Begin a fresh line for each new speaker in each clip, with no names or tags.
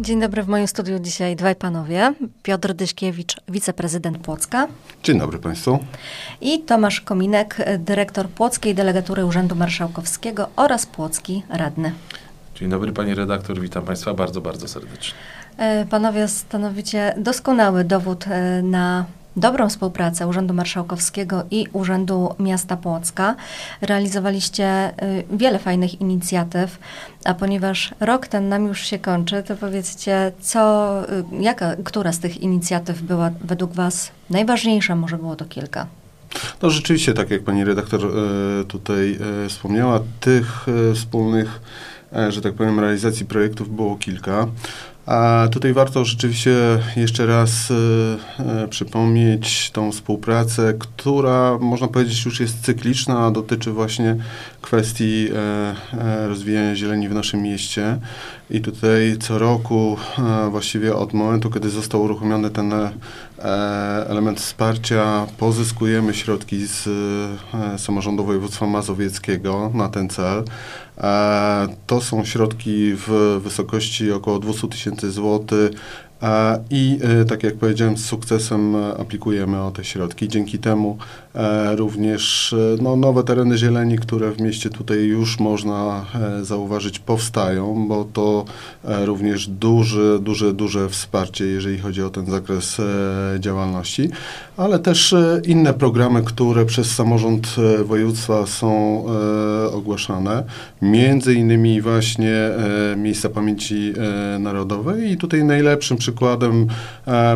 Dzień dobry, w moim studiu dzisiaj dwaj panowie. Piotr Dyśkiewicz, wiceprezydent Płocka.
Dzień dobry Państwu.
I Tomasz Kominek, dyrektor Płockiej Delegatury Urzędu Marszałkowskiego oraz Płocki Radny.
Dzień dobry Pani redaktor, witam Państwa bardzo, bardzo serdecznie.
E, panowie stanowicie doskonały dowód e, na dobrą współpracę Urzędu Marszałkowskiego i Urzędu Miasta Płocka. Realizowaliście y, wiele fajnych inicjatyw, a ponieważ rok ten nam już się kończy, to powiedzcie, co, y, jaka, która z tych inicjatyw była według Was najważniejsza? Może było to kilka.
No rzeczywiście, tak jak pani redaktor y, tutaj wspomniała, tych wspólnych, że tak powiem, realizacji projektów było kilka. A tutaj warto rzeczywiście jeszcze raz e, przypomnieć tą współpracę, która można powiedzieć już jest cykliczna, dotyczy właśnie kwestii e, e, rozwijania zieleni w naszym mieście. I tutaj co roku, e, właściwie od momentu, kiedy został uruchomiony ten element wsparcia, pozyskujemy środki z samorządu województwa mazowieckiego na ten cel. To są środki w wysokości około 200 tysięcy złotych i tak jak powiedziałem, z sukcesem aplikujemy o te środki. Dzięki temu również no, nowe tereny zieleni, które w mieście tutaj już można zauważyć, powstają, bo to również duże, duże, duże wsparcie, jeżeli chodzi o ten zakres działalności, ale też inne programy, które przez samorząd województwa są ogłaszane, między innymi właśnie Miejsca Pamięci Narodowej. I tutaj najlepszym przykładem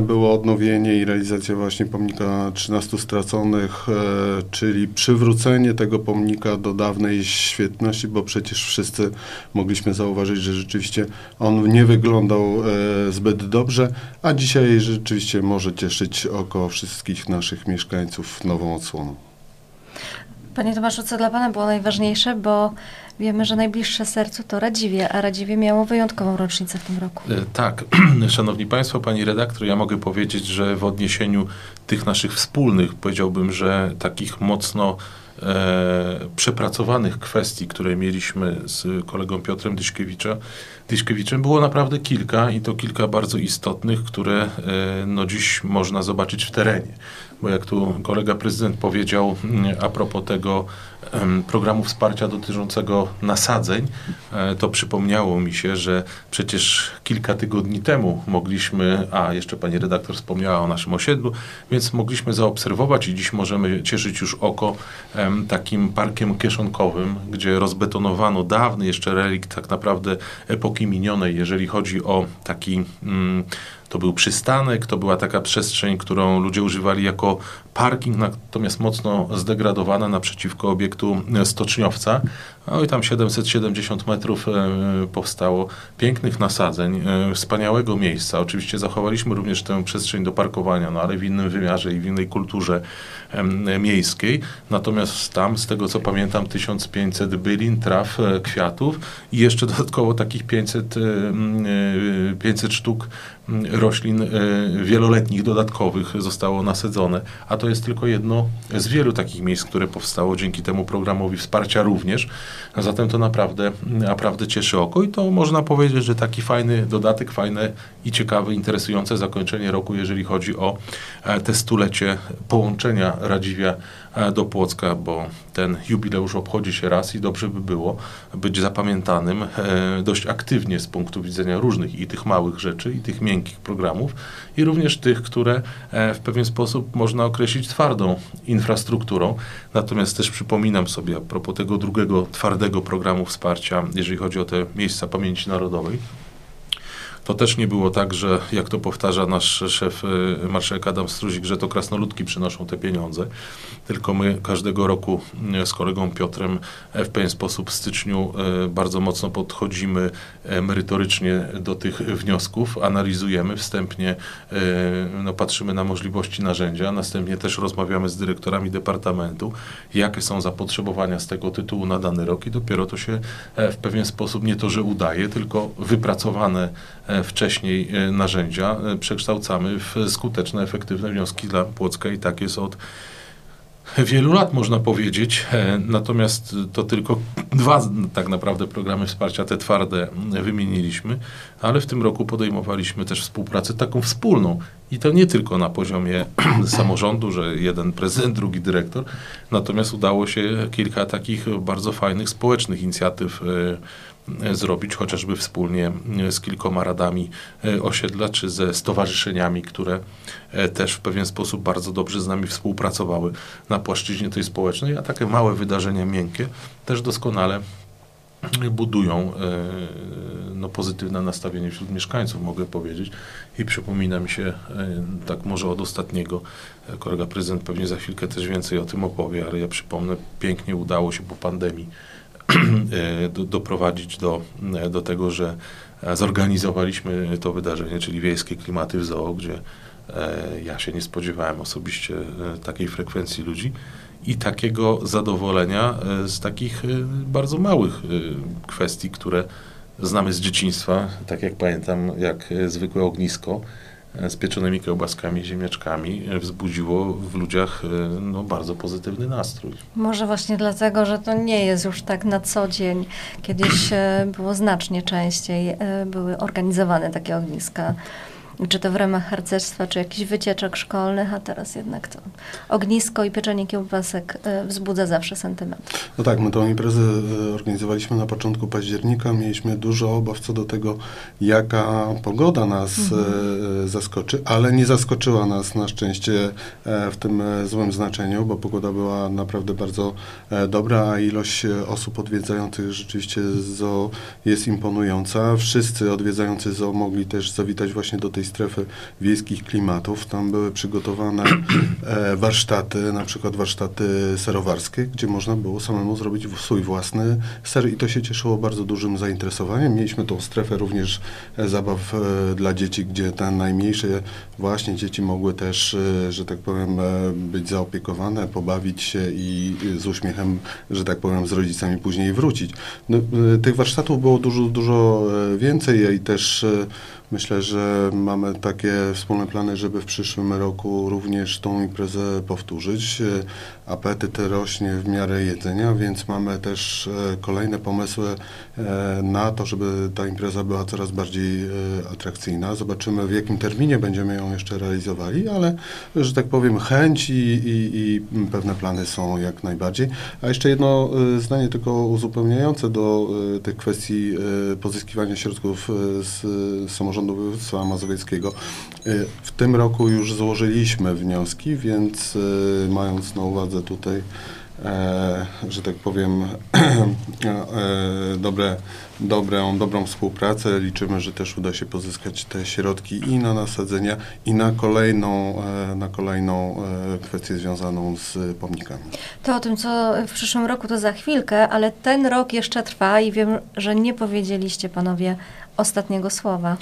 było odnowienie i realizacja właśnie pomnika 13 straconych, czyli przywrócenie tego pomnika do dawnej świetności, bo przecież wszyscy mogliśmy zauważyć, że rzeczywiście on nie wyglądał zbyt dobrze, a dzisiaj rzeczywiście może cieszyć oko wszystkich naszych mieszkańców nową odsłoną.
Panie Tomaszu, co dla Pana było najważniejsze, bo wiemy, że najbliższe sercu to Radziwie, a Radziwie miało wyjątkową rocznicę w tym roku.
E, tak, Szanowni Państwo, Pani redaktor, ja mogę powiedzieć, że w odniesieniu tych naszych wspólnych, powiedziałbym, że takich mocno e, przepracowanych kwestii, które mieliśmy z kolegą Piotrem Dyszkiewiczem, Dyszkiewiczem, było naprawdę kilka i to kilka bardzo istotnych, które e, no dziś można zobaczyć w terenie bo jak tu kolega prezydent powiedział mm, a propos tego programu wsparcia dotyczącego nasadzeń, e, to przypomniało mi się, że przecież kilka tygodni temu mogliśmy, a jeszcze pani redaktor wspomniała o naszym osiedlu, więc mogliśmy zaobserwować i dziś możemy cieszyć już oko takim parkiem kieszonkowym, gdzie rozbetonowano dawny jeszcze relikt tak naprawdę epoki minionej, jeżeli chodzi o taki mm, to był przystanek, to była taka przestrzeń, którą ludzie używali jako parking, natomiast mocno zdegradowana naprzeciwko obiektu stoczniowca. No i tam 770 metrów e, powstało pięknych nasadzeń, e, wspaniałego miejsca. Oczywiście zachowaliśmy również tę przestrzeń do parkowania, no ale w innym wymiarze i w innej kulturze miejskiej. Natomiast tam, z tego co pamiętam, 1500 bylin, traw, e, kwiatów i jeszcze dodatkowo takich 500, 500 sztuk roślin wieloletnich, dodatkowych zostało nasadzone, a to jest tylko jedno z wielu takich miejsc, które powstało dzięki temu programowi wsparcia również. Zatem to naprawdę, naprawdę cieszy oko i to można powiedzieć, że taki fajny dodatek, fajne i ciekawe, interesujące zakończenie roku, jeżeli chodzi o e, te stulecie połączenia Radziwia e, do Płocka, bo ten jubileusz obchodzi się raz i dobrze by było być zapamiętanym e, dość aktywnie z punktu widzenia różnych i tych małych rzeczy, i tych miękkich programów, i również tych, które w pewien sposób można określić twardą infrastrukturą. Natomiast też przypominam sobie a propos tego drugiego twardego programu wsparcia, jeżeli chodzi o te miejsca pamięci narodowej, to też nie było tak, że jak to powtarza nasz szef y, marszałek Adam Struzik, że to krasnoludki przynoszą te pieniądze, tylko my każdego roku y, z kolegą Piotrem w pewien sposób w styczniu y, bardzo mocno podchodzimy merytorycznie do tych wniosków, analizujemy wstępnie, no, patrzymy na możliwości narzędzia, następnie też rozmawiamy z dyrektorami departamentu, jakie są zapotrzebowania z tego tytułu na dany rok i dopiero to się w pewien sposób nie to, że udaje, tylko wypracowane E, wcześniej e, narzędzia e, przekształcamy w skuteczne, efektywne wnioski dla Płocka i tak jest od wielu lat, można powiedzieć. E, natomiast to tylko dwa tak naprawdę programy wsparcia, te twarde wymieniliśmy, ale w tym roku podejmowaliśmy też współpracę taką wspólną. I to nie tylko na poziomie samorządu, że jeden prezydent, drugi dyrektor, natomiast udało się kilka takich bardzo fajnych społecznych inicjatyw e, zrobić, chociażby wspólnie z kilkoma radami e, osiedla, czy ze stowarzyszeniami, które też w pewien sposób bardzo dobrze z nami współpracowały na płaszczyźnie tej społecznej, a takie małe wydarzenia miękkie też doskonale budują e, no, pozytywne nastawienie wśród mieszkańców, mogę powiedzieć. I przypomina mi się, e, tak może od ostatniego, e, kolega prezydent pewnie za chwilkę też więcej o tym opowie, ale ja przypomnę, pięknie udało się po pandemii do, doprowadzić do, do tego, że zorganizowaliśmy to wydarzenie, czyli Wiejskie Klimaty w Zoo, gdzie ja się nie spodziewałem osobiście takiej frekwencji ludzi i takiego zadowolenia e, z takich e, bardzo małych e, kwestii, które znamy z dzieciństwa, tak jak pamiętam, jak zwykłe ognisko z pieczonymi kiełbaskami ziemniaczkami wzbudziło w ludziach no, bardzo pozytywny nastrój.
Może właśnie dlatego, że to nie jest już tak na co dzień. Kiedyś było znacznie częściej, były organizowane takie ogniska czy to w ramach harcerstwa, czy jakichś wycieczek szkolnych, a teraz jednak to ognisko i pieczenie kiełbasek e, wzbudza zawsze sentyment.
No tak, my tą imprezę e, organizowaliśmy na początku października. Mieliśmy dużo obaw co do tego, jaka pogoda nas mhm. E, zaskoczy, ale nie zaskoczyła nas na szczęście w tym złym znaczeniu, bo pogoda była naprawdę bardzo dobra, a ilość osób odwiedzających rzeczywiście zoo jest imponująca. Wszyscy odwiedzający zoo mogli też zawitać właśnie do tej strefy wiejskich klimatów. Tam były przygotowane e, warsztaty, na przykład warsztaty serowarskie, gdzie można było samemu zrobić swój własny ser i to się cieszyło bardzo dużym zainteresowaniem. Mieliśmy tą strefę również e, zabaw e, dla dzieci, gdzie te najmniejsze właśnie dzieci mogły też, że tak powiem, być zaopiekowane, pobawić się i z uśmiechem, że tak powiem, z rodzicami później wrócić. No, tych warsztatów było dużo, dużo więcej i też Myślę, że mamy takie wspólne plany, żeby w przyszłym roku również tą imprezę powtórzyć. Apetyt rośnie w miarę jedzenia, więc mamy też e, kolejne pomysły e, na to, żeby ta impreza była coraz bardziej e, atrakcyjna. Zobaczymy, w jakim terminie będziemy ją jeszcze realizowali, ale, że tak powiem, chęć i, i, i pewne plany są jak najbardziej. A jeszcze jedno zdanie tylko uzupełniające do tych kwestii pozyskiwania środków z samorządu Samorządu Województwa Mazowieckiego. Y, w tym roku już złożyliśmy wnioski, więc y, mając na uwadze tutaj e, że tak powiem, e, dobre, dobrą, dobrą współpracę. Liczymy, że też uda się pozyskać te środki i na nasadzenia, i na kolejną, e, na kolejną kwestię związaną z pomnikami.
To o tym, co w przyszłym roku, to za chwilkę, ale ten rok jeszcze trwa i wiem, że nie powiedzieliście panowie ostatniego słowa.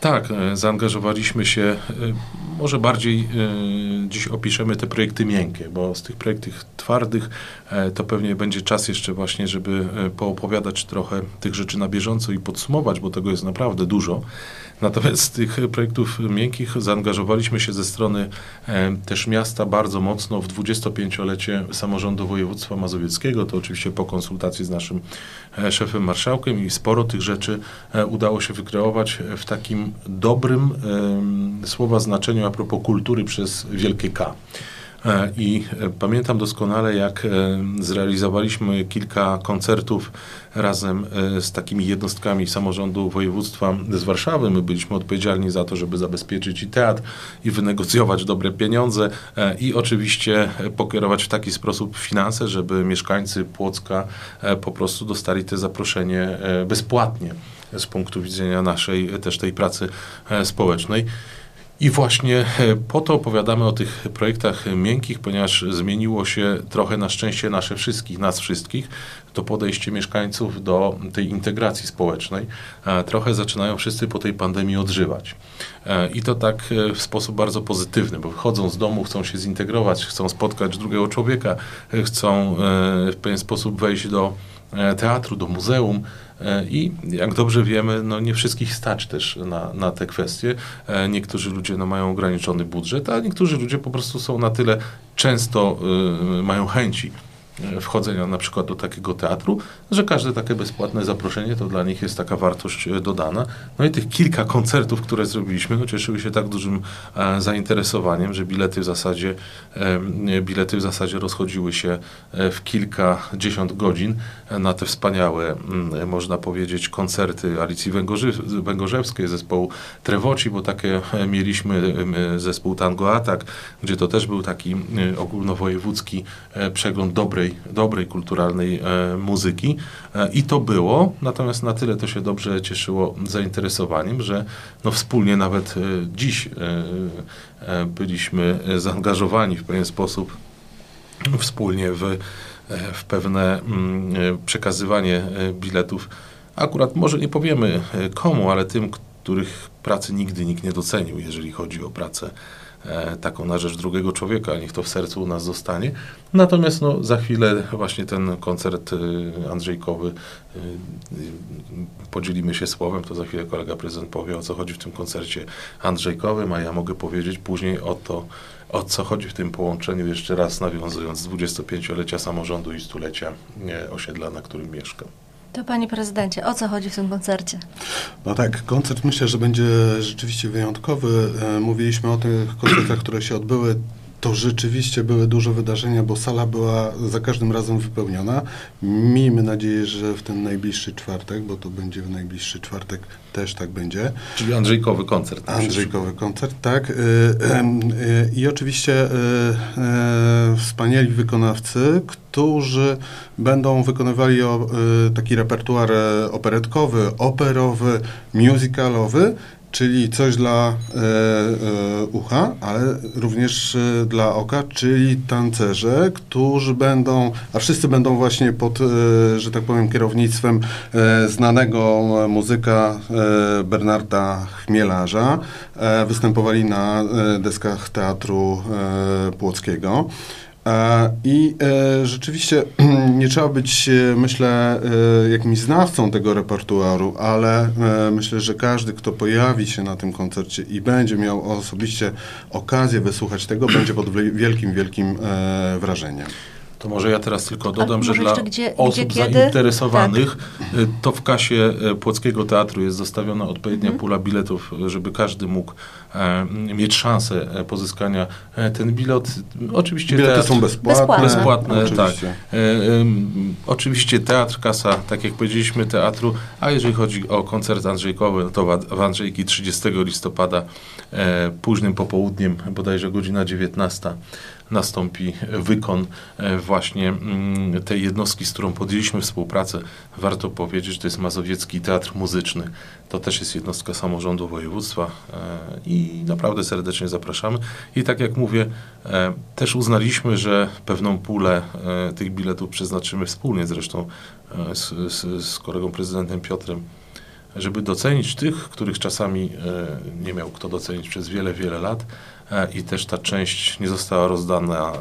Tak, e, zaangażowaliśmy się, e, może bardziej e, dziś opiszemy te projekty miękkie, bo z tych projektów twardych to pewnie będzie czas jeszcze właśnie, żeby poopowiadać trochę tych rzeczy na bieżąco i podsumować, bo tego jest naprawdę dużo. Natomiast z tych projektów miękkich zaangażowaliśmy się ze strony też miasta bardzo mocno w 25-lecie samorządu województwa mazowieckiego. To oczywiście po konsultacji z naszym szefem marszałkiem i sporo tych rzeczy udało się wykreować w takim dobrym słowa znaczeniu a propos kultury przez wielkie K. E, I e, pamiętam doskonale, jak e, zrealizowaliśmy kilka koncertów razem z takimi jednostkami samorządu województwa z Warszawy. My byliśmy odpowiedzialni za to, żeby zabezpieczyć i teatr, i wynegocjować dobre pieniądze, i oczywiście pokierować w taki sposób finanse, żeby mieszkańcy Płocka po prostu dostali te zaproszenie bezpłatnie z punktu widzenia naszej też tej pracy społecznej. I właśnie e, po to opowiadamy o tych projektach miękkich, ponieważ zmieniło się trochę na szczęście nasze wszystkich, nas wszystkich, to podejście mieszkańców do tej integracji społecznej. E, trochę zaczynają wszyscy po tej pandemii odżywać. E, I to tak w sposób bardzo pozytywny, bo wychodzą z domu, chcą się zintegrować, chcą spotkać drugiego człowieka, chcą w pewien sposób wejść do teatru, do muzeum, E, I jak dobrze wiemy, no nie wszystkich stać też na, na te kwestie. E, niektórzy ludzie no, mają ograniczony budżet, a niektórzy ludzie po prostu są na tyle często y, mają chęci wchodzenia na przykład do takiego teatru, że każde takie bezpłatne zaproszenie to dla nich jest taka wartość e, dodana. No i tych kilka koncertów, które zrobiliśmy, no cieszyły się tak dużym e, zainteresowaniem, że bilety w zasadzie e, bilety w zasadzie rozchodziły się e, w kilkadziesiąt godzin na te wspaniałe, można powiedzieć, koncerty Alicji Węgorzy, Węgorzewskiej, zespołu Trewoci, bo takie e, mieliśmy e, zespół Tango Atak, gdzie to też był taki ogólnowojewódzki przegląd dobrej dobrej, kulturalnej e, muzyki e, i to było, natomiast na tyle to się dobrze cieszyło zainteresowaniem, że no wspólnie nawet e, dziś byliśmy zaangażowani w pewien sposób wspólnie w, w pewne mm, przekazywanie biletów. Akurat może nie powiemy komu, ale tym, których pracy nigdy nikt nie docenił, jeżeli chodzi o pracę e, taką na rzecz drugiego człowieka, niech to w sercu u nas zostanie. Natomiast no, za chwilę właśnie ten koncert y, Andrzejkowy y, podzielimy się słowem, to za chwilę kolega prezydent powie o co chodzi w tym koncercie Andrzejkowym, a ja mogę powiedzieć później o to, o co chodzi w tym połączeniu, jeszcze raz nawiązując z 25-lecia samorządu i stulecia nie, osiedla, na którym mieszkam.
To panie prezydencie, o co chodzi w tym koncercie?
No tak, koncert myślę, że będzie rzeczywiście wyjątkowy. E, Mówiliśmy o tych koncertach, które się odbyły. To rzeczywiście były duże wydarzenia, bo sala była za każdym razem wypełniona. Miejmy nadzieję, że w ten najbliższy czwartek, bo to będzie w najbliższy czwartek, też tak będzie.
Czyli Andrzejkowy koncert.
Andrzejkowy koncert, tak. Y, y, I oczywiście y, wspaniali wykonawcy, którzy będą wykonywali taki repertuar e, operetkowy, operowy, musicalowy, czyli coś dla e, e, ucha, ale również e, dla oka, czyli tancerze, którzy będą, a wszyscy będą właśnie pod, e, że tak powiem, kierownictwem e, znanego muzyka e, Bernarda Chmielarza. Występowali na deskach Teatru Płockiego. I e, rzeczywiście nie trzeba być, e, myślę, e, jakimś znawcą tego repertuaru, ale myślę, że każdy, kto pojawi się na tym koncercie i będzie miał osobiście okazję wysłuchać tego, będzie pod wi- wielkim, wielkim wrażeniem.
To może ja teraz tylko dodam, że dla
gdzie-
osób
gdzie,
zainteresowanych y, to w kasie y, Płockiego Teatru jest zostawiona odpowiednia
Mhm.
pula biletów, y, żeby każdy mógł e, mieć szansę e, pozyskania e, ten bilet. Oczywiście
Bilety
teatr,
są bezpłatne.
Bezpłatne.
Bezpłatne,
oczywiście.
E, em, oczywiście teatr, kasa, tak jak powiedzieliśmy, teatru, a jeżeli chodzi o koncert Andrzejkowy, no to w, w Andrzejki 30 listopada e, późnym popołudniem, bodajże godzina 19, nastąpi wykon e, właśnie mm, tej jednostki, z którą podjęliśmy współpracę. Warto powiedzieć, że to jest Mazowiecki Teatr Muzyczny. To też jest jednostka samorządu województwa e, i naprawdę serdecznie zapraszamy. I tak jak mówię, e, też uznaliśmy, że pewną pulę tych biletów przeznaczymy wspólnie zresztą z, z, z kolegą prezydentem Piotrem, żeby docenić tych, których czasami nie miał kto docenić przez wiele, wiele lat i też ta część nie została rozdana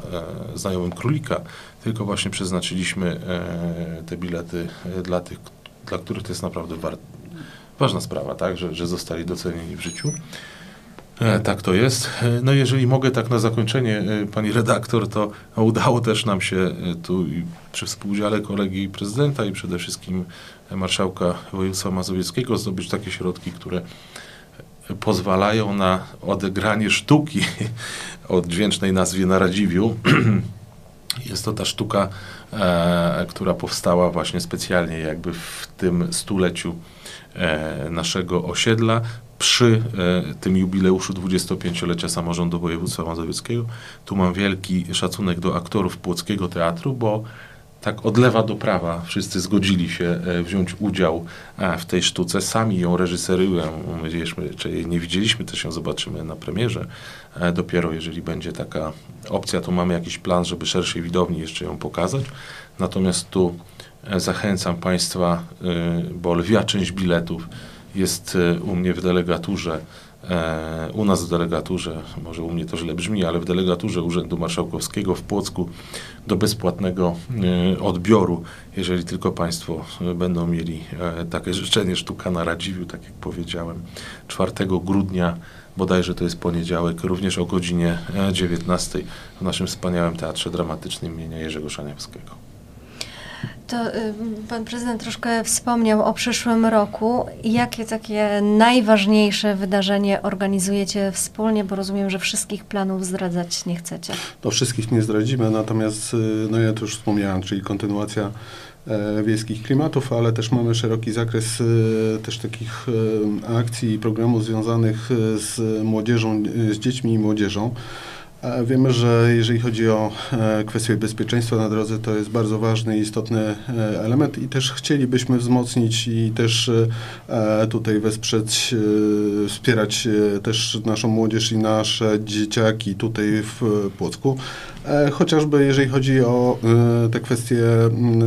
e, znajomym królika, tylko właśnie przeznaczyliśmy e, te bilety e, dla tych, dla których to jest naprawdę ważna sprawa, tak, że, że zostali docenieni w życiu. E, Tak to jest. E, No jeżeli mogę tak na zakończenie, e, pani redaktor, to udało też nam się e, tu przy współudziale kolegi prezydenta i przede wszystkim e, marszałka województwa mazowieckiego zdobyć takie środki, które e, pozwalają na odegranie sztuki o dźwięcznej nazwie na Radziwiu. Jest to ta sztuka, e, która powstała właśnie specjalnie jakby w tym stuleciu e, naszego osiedla przy e, tym jubileuszu 25-lecia samorządu województwa mazowieckiego. Tu mam wielki szacunek do aktorów Płockiego Teatru, bo tak od lewa do prawa wszyscy zgodzili się e, wziąć udział e, w tej sztuce. Sami ją reżyserują. Czy jej nie widzieliśmy, też ją zobaczymy na premierze. E, Dopiero jeżeli będzie taka opcja, to mamy jakiś plan, żeby szerszej widowni jeszcze ją pokazać. Natomiast tu zachęcam Państwa, bo lwia część biletów jest u mnie w delegaturze u nas w delegaturze, może u mnie to źle brzmi, ale w delegaturze Urzędu Marszałkowskiego w Płocku do bezpłatnego e, odbioru, jeżeli tylko Państwo e, będą mieli e, takie życzenie, sztuka na Radziwiu, tak jak powiedziałem, 4 grudnia, bodajże to jest poniedziałek, również o godzinie e, 19 w naszym wspaniałym Teatrze Dramatycznym imienia Jerzego Szaniawskiego.
To y, pan prezydent troszkę wspomniał o przyszłym roku. Jakie takie najważniejsze wydarzenie organizujecie wspólnie, bo rozumiem, że wszystkich planów zdradzać nie chcecie.
No wszystkich nie zdradzimy, natomiast, y, no ja to już wspomniałem, czyli kontynuacja e, wiejskich klimatów, ale też mamy szeroki zakres e, też takich akcji i programów związanych z młodzieżą, z dziećmi i młodzieżą. Wiemy, że jeżeli chodzi o e, kwestię bezpieczeństwa na drodze, to jest bardzo ważny i istotny e, element i też chcielibyśmy wzmocnić i też e, tutaj wesprzeć, wspierać też naszą młodzież i nasze dzieciaki tutaj w Płocku. E, Chociażby jeżeli chodzi o e, te kwestie m, e,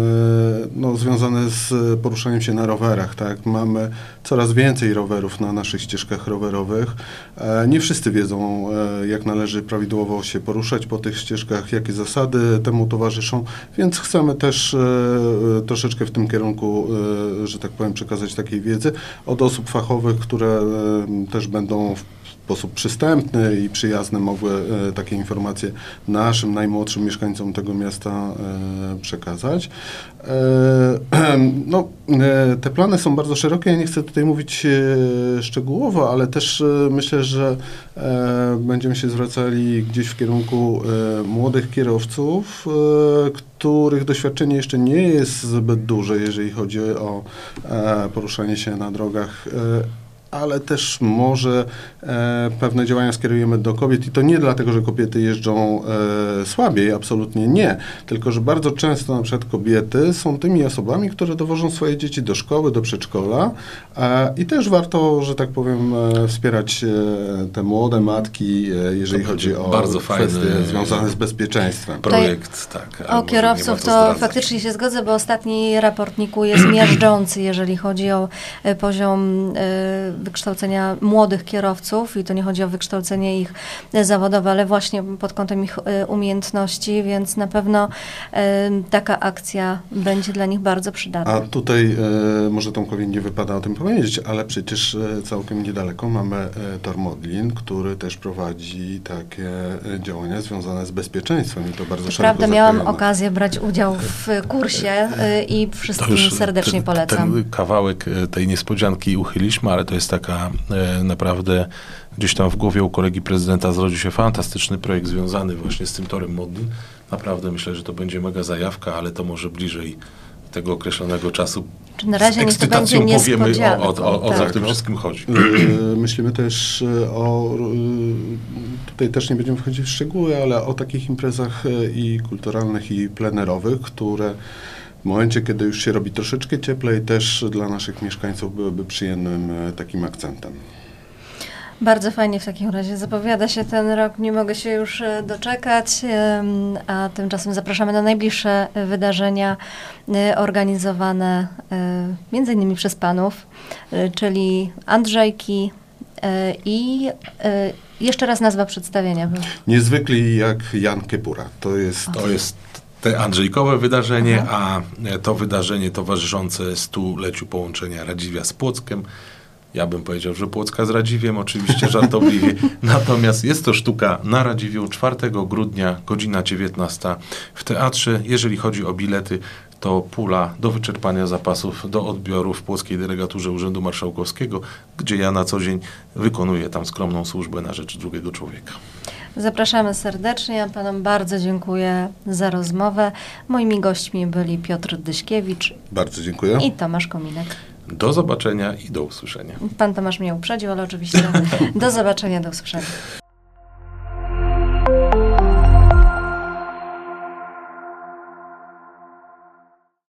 no, związane z poruszaniem się na rowerach, tak? Mamy coraz więcej rowerów na naszych ścieżkach rowerowych. Nie wszyscy wiedzą, jak należy prawidłowo się poruszać po tych ścieżkach, jakie zasady temu towarzyszą, więc chcemy też troszeczkę w tym kierunku, że tak powiem, przekazać takiej wiedzy od osób fachowych, które też będą w sposób przystępny i przyjazny mogły e, takie informacje naszym najmłodszym mieszkańcom tego miasta e, przekazać. E, no, te plany są bardzo szerokie, ja nie chcę tutaj mówić szczegółowo, ale też myślę, że będziemy się zwracali gdzieś w kierunku młodych kierowców, których doświadczenie jeszcze nie jest zbyt duże, jeżeli chodzi o poruszanie się na drogach ale też może e, pewne działania skierujemy do kobiet i to nie dlatego, że kobiety jeżdżą e, słabiej, absolutnie nie, tylko że bardzo często na przykład kobiety są tymi osobami, które dowożą swoje dzieci do szkoły, do przedszkola e, i też warto, że tak powiem, e, wspierać e, te młode matki, e, jeżeli
To
chodzi o
bardzo
kwestie
fajny-
związane z bezpieczeństwem.
Projekt, tak.
O kierowców to faktycznie się zgodzę, bo ostatni raport NIK-u jest miażdżący, jeżeli chodzi o e, poziom e, wykształcenia młodych kierowców i to nie chodzi o wykształcenie ich zawodowe, ale właśnie pod kątem ich e, umiejętności, więc na pewno e, taka akcja będzie dla nich bardzo przydatna.
A tutaj e, może Tomkowi nie wypada o tym powiedzieć, ale przecież całkiem niedaleko mamy Tor Modlin, który też prowadzi takie działania związane z bezpieczeństwem i to bardzo szeroko
prawda miałam okazję brać udział w kursie i wszystkim serdecznie
ten,
polecam.
Ten kawałek tej niespodzianki uchyliśmy, ale to jest taka e, naprawdę gdzieś tam w głowie u kolegi prezydenta zrodził się fantastyczny projekt związany właśnie z tym torem modnym. Naprawdę myślę, że to będzie mega zajawka, ale to może bliżej tego określonego czasu.
Czy na razie
z
niech to będzie
powiemy o, o, o, o co
tak.
w tym wszystkim chodzi.
E, Myślimy też e, o, e, tutaj też nie będziemy wchodzić w szczegóły, ale o takich imprezach e, i kulturalnych, i plenerowych, które w momencie, kiedy już się robi troszeczkę cieplej, też dla naszych mieszkańców byłyby przyjemnym e, takim akcentem.
Bardzo fajnie w takim razie zapowiada się ten rok. Nie mogę się już e, doczekać, a tymczasem zapraszamy na najbliższe wydarzenia e, organizowane między innymi przez panów, czyli Andrzejki i jeszcze raz nazwa przedstawienia.
Niezwykli jak Jan Kepura. To jest
To jest te Andrzejkowe wydarzenie, a e, to wydarzenie towarzyszące stuleciu połączenia Radziwia z Płockiem. Ja bym powiedział, że Płocka z Radziwiem, oczywiście żartobliwie. Natomiast jest to sztuka na Radziwiu 4 grudnia, godzina 19 w teatrze. Jeżeli chodzi o bilety, to pula do wyczerpania zapasów do odbioru w Płockiej Delegaturze Urzędu Marszałkowskiego, gdzie ja na co dzień wykonuję tam skromną służbę na rzecz drugiego człowieka.
Zapraszamy serdecznie. Ja panom bardzo dziękuję za rozmowę. Moimi gośćmi byli Piotr Dyśkiewicz
Bardzo dziękuję.
i Tomasz Kominek.
Do zobaczenia i do usłyszenia.
Pan Tomasz mnie uprzedził, ale oczywiście do zobaczenia, do usłyszenia.